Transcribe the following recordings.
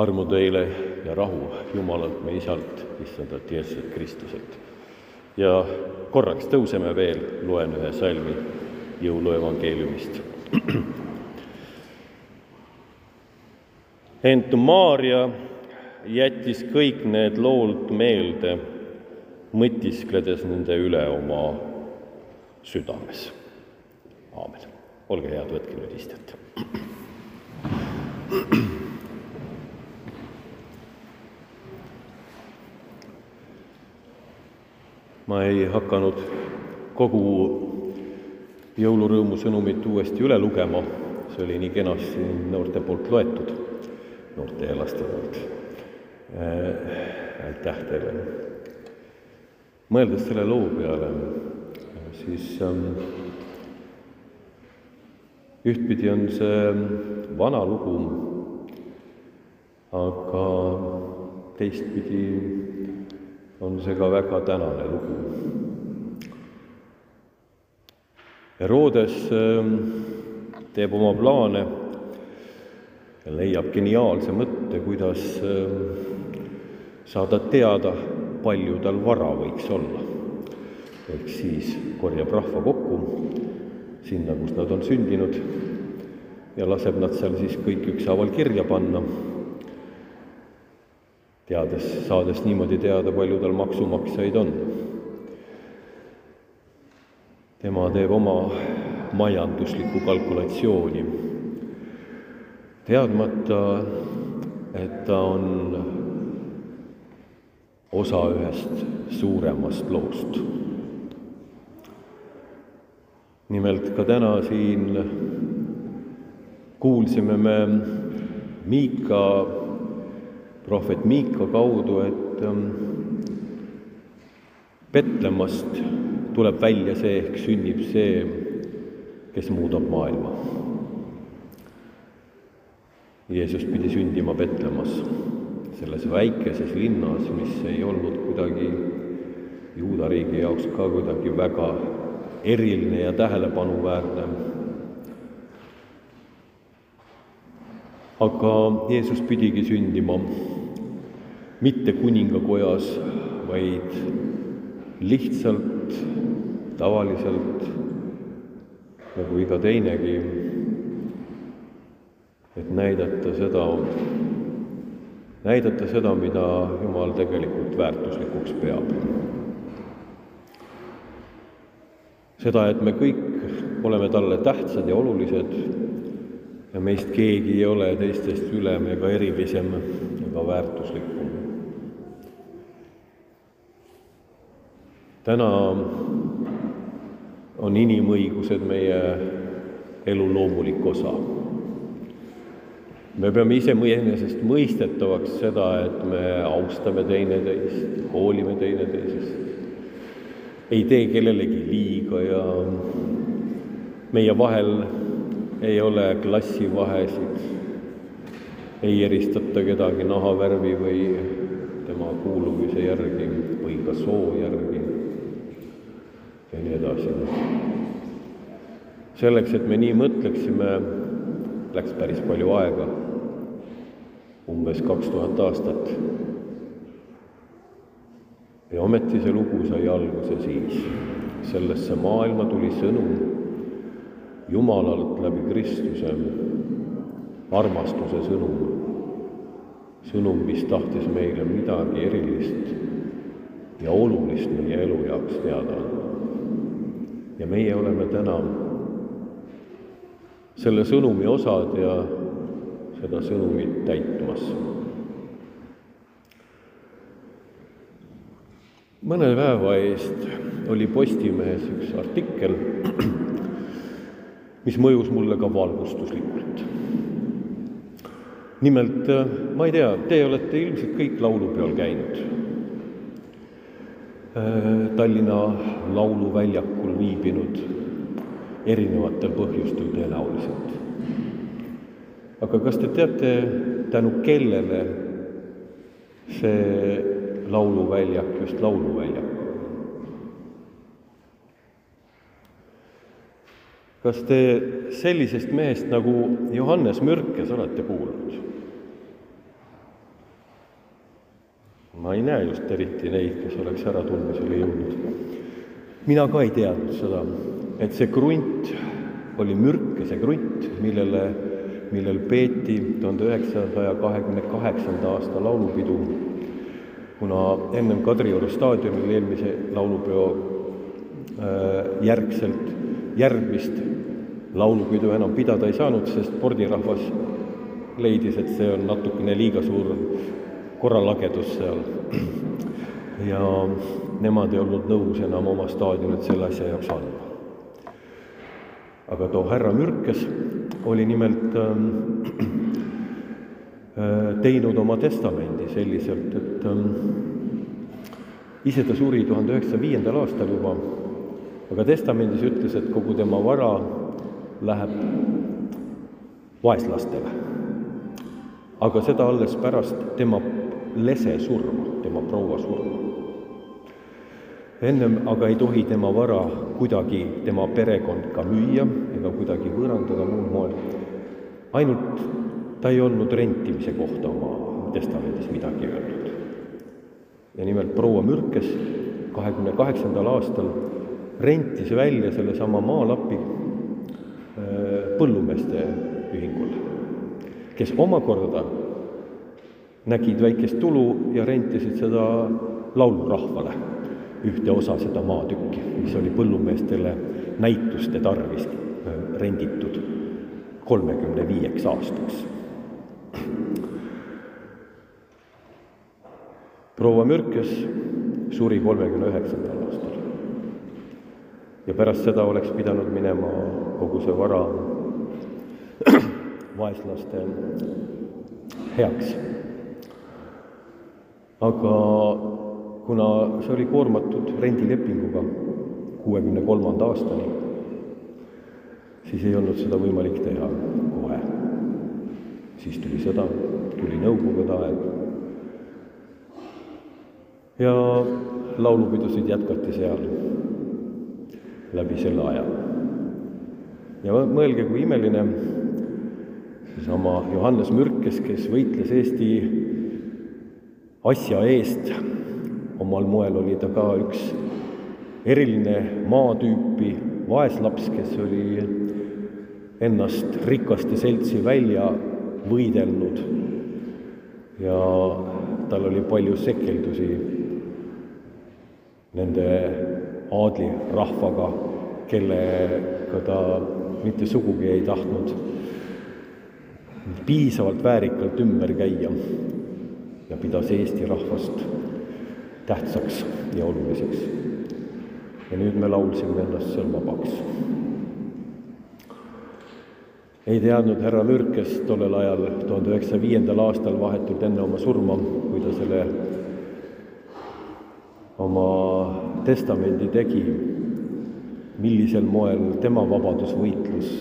armu teile ja rahu Jumalalt, meie Isalt, issandalt Jeesuselt Kristuselt. ja korraks tõuseme veel, loen ühe salmi jõuluevangeeliumist. ent Maarja jättis kõik need lood meelde, mõtiskledes nende üle oma südames. aamen. olge head, võtke nüüd istet. ma ei hakanud kogu jõulurõõmu sõnumit uuesti üle lugema, see oli nii kenasti noorte poolt loetud, noorte ja laste poolt äh,. aitäh teile. mõeldes selle loo peale, siis ähm, ühtpidi on see vana lugu, aga teistpidi on see ka väga tänane lugu. Herodes ähm, teeb oma plaane ja leiab geniaalse mõtte, kuidas ähm, saada teada, palju tal vara võiks olla. ehk siis korjab rahva kokku sinna, kus nad on sündinud ja laseb nad seal siis kõik ükshaaval kirja panna teades, saades niimoodi teada, palju tal maksumaksjaid on. tema teeb oma majanduslikku kalkulatsiooni, teadmata, et ta on osa ühest suuremast loost. nimelt ka täna siin kuulsime me Miika prohvet Miika kaudu, et ähm, Petlemmast tuleb välja see, ehk sünnib see, kes muudab maailma. Jeesus pidi sündima Petlemmas, selles väikeses linnas, mis ei olnud kuidagi juuda riigi jaoks ka kuidagi väga eriline ja tähelepanuväärne. Aga Jeesus pidigi sündima mitte kuningakojas, vaid lihtsalt, tavaliselt nagu iga teinegi, et näidata seda, näidata seda, mida Jumal tegelikult väärtuslikuks peab. seda, et me kõik oleme talle tähtsad ja olulised ja meist keegi ei ole teistest ülem ega erilisem ega väärtuslikum. täna on inimõigused meie elu loomulik osa. me peame ise enesestmõistetavaks seda, et me austame teineteist, hoolime teineteisest, ei tee kellelegi liiga ja meie vahel ei ole klassivahesid, ei eristata kedagi nahavärvi või tema kuuluvuse järgi või ka soo järgi ja nii edasi. selleks, et me nii mõtleksime, läks päris palju aega, umbes kaks tuhat aastat. ja ometi see lugu sai alguse siis. sellesse maailma tuli sõnum Jumalalt läbi Kristuse, armastuse sõnum, sõnum, mis tahtis meile midagi erilist ja olulist meie elu jaoks teada anda ja meie oleme täna selle sõnumi osad ja seda sõnumit täitmas. mõne päeva eest oli Postimehes üks artikkel, mis mõjus mulle ka valgustuslikult. nimelt, ma ei tea, te olete ilmselt kõik laulupeol käinud Äh, Tallinna Lauluväljakul viibinud erinevatel põhjustel tõenäoliselt. aga kas te teate, tänu kellele see lauluväljak just lauluväljak kas te sellisest mehest nagu Johannes Mürkes olete kuulnud? ma ei näe just eriti neid, kes oleks äratundmisele jõudnud. mina ka ei teadnud seda, et see krunt oli mürkese krunt, millele, millel peeti tuhande üheksasaja kahekümne kaheksanda aasta laulupidu, kuna ennem Kadrioru staadionil eelmise laulupeo äh, järgselt järgmist laulupidu enam pidada ei saanud, sest spordirahvas leidis, et see on natukene liiga suur korralagedus seal. ja nemad ei olnud nõus enam oma staadionit selle asja jaoks andma. aga too härra Mürkes oli nimelt ähm, äh, teinud oma testamendi selliselt, et ähm, ise ta suri tuhande üheksasaja viiendal aastal juba, aga testamendis ütles, et kogu tema vara läheb vaeslastele. aga seda alles pärast tema lese surma, tema proua surma. ennem aga ei tohi tema vara kuidagi tema perekond ka müüa ega kuidagi võõrandada muul moel. ainult ta ei olnud rentimise kohta oma testamendis midagi öelnud. ja nimelt proua Mürkes kahekümne kaheksandal aastal rentis välja sellesama maalapi põllumeeste ühingule, kes omakorda nägid väikest tulu ja rentisid seda laulurahvale, ühte osa seda maatükki, mis oli põllumeestele näituste tarvis äh, renditud kolmekümne viieks aastaks. proua Mürkes suri kolmekümne üheksandal aastal ja pärast seda oleks pidanud minema kogu see vara vaeslaste heaks. aga kuna see oli koormatud rendilepinguga kuuekümne kolmanda aastani, siis ei olnud seda võimalik teha kohe. siis tuli sõda, tuli Nõukogude aeg ja laulupidusid jätkati seal läbi selle aja. ja mõelge, kui imeline seesama Johannes Mürkes, kes võitles Eesti asja eest, omal moel oli ta ka üks eriline maatüüpi vaeslaps, kes oli ennast rikaste seltsi välja võidelnud. Ja tal oli palju sekeldusi nende aadlirahvaga, kellega ta mitte sugugi ei tahtnud piisavalt väärikalt ümber käia ja pidas Eesti rahvast tähtsaks ja oluliseks. ja nüüd me laulsime ennast seal vabaks. ei teadnud härra Mürkes tollel ajal, tuhande üheksasaja viiendal aastal, vahetult enne oma surma, kui ta selle oma testamendi tegi, millisel moel tema vabadusvõitlus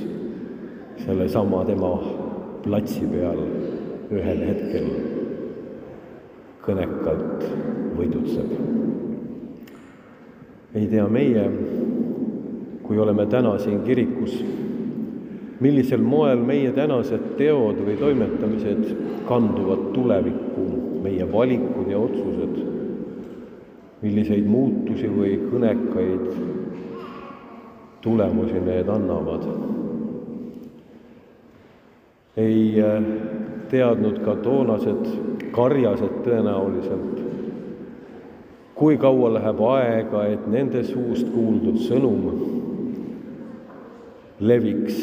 sellesama tema platsi peal ühel hetkel kõnekalt võidutseb. ei tea meie, kui oleme täna siin kirikus, millisel moel meie tänased teod või toimetamised kanduvad tulevikku, meie valikud ja otsused, milliseid muutusi või kõnekaid tulemusi need annavad ei äh, teadnud ka toonased karjased tõenäoliselt, kui kaua läheb aega, et nende suust kuuldud sõnum leviks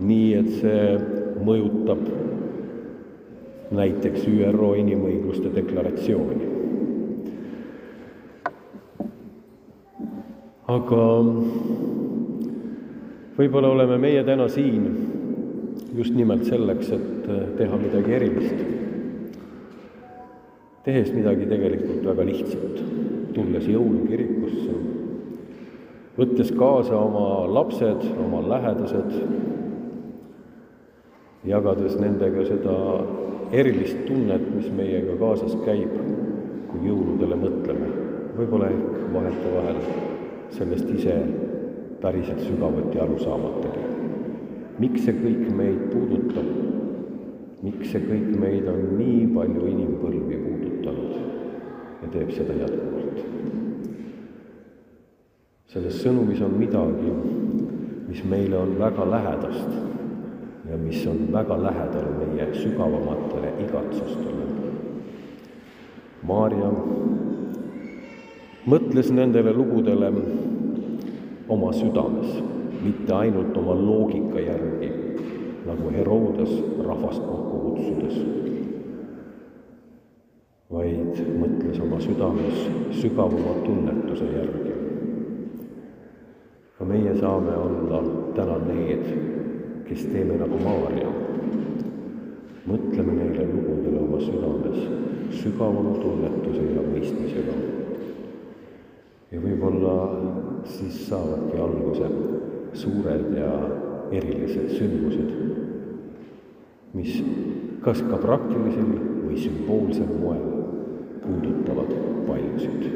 nii, et see mõjutab näiteks ÜRO inimõiguste deklaratsiooni. aga võib-olla oleme meie täna siin just nimelt selleks, et äh, teha midagi erilist. tehes midagi tegelikult väga lihtsat, tulles jõulukirikusse, võttes kaasa oma lapsed, oma lähedased, jagades nendega seda erilist tunnet, mis meiega kaasas käib, kui jõuludele mõtleme. võib-olla ehk vahetevahel sellest ise päriselt sügavuti aru saamatagi miks see kõik meid puudutab, miks see kõik meid on nii palju inimpõlvi puudutanud ja teeb seda jätkuvalt. selles sõnumis on midagi, mis meile on väga lähedast ja mis on väga lähedal meie sügavamatele igatsustele. Maarja mõtles nendele lugudele oma südames, mitte ainult oma loogika järgi, nagu Herodes rahvast kokku kutsudes, vaid mõtles oma südames sügavama tunnetuse järgi ka meie saame olla täna need, kes teeme nagu Maarja. mõtleme neile lugudele oma südames sügavama tunnetuse ja mõistmisega. ja võib-olla siis saavadki alguse suured ja erilised sündmused, mis kas ka praktilisel või sümboolsel moel puudutavad paljusid.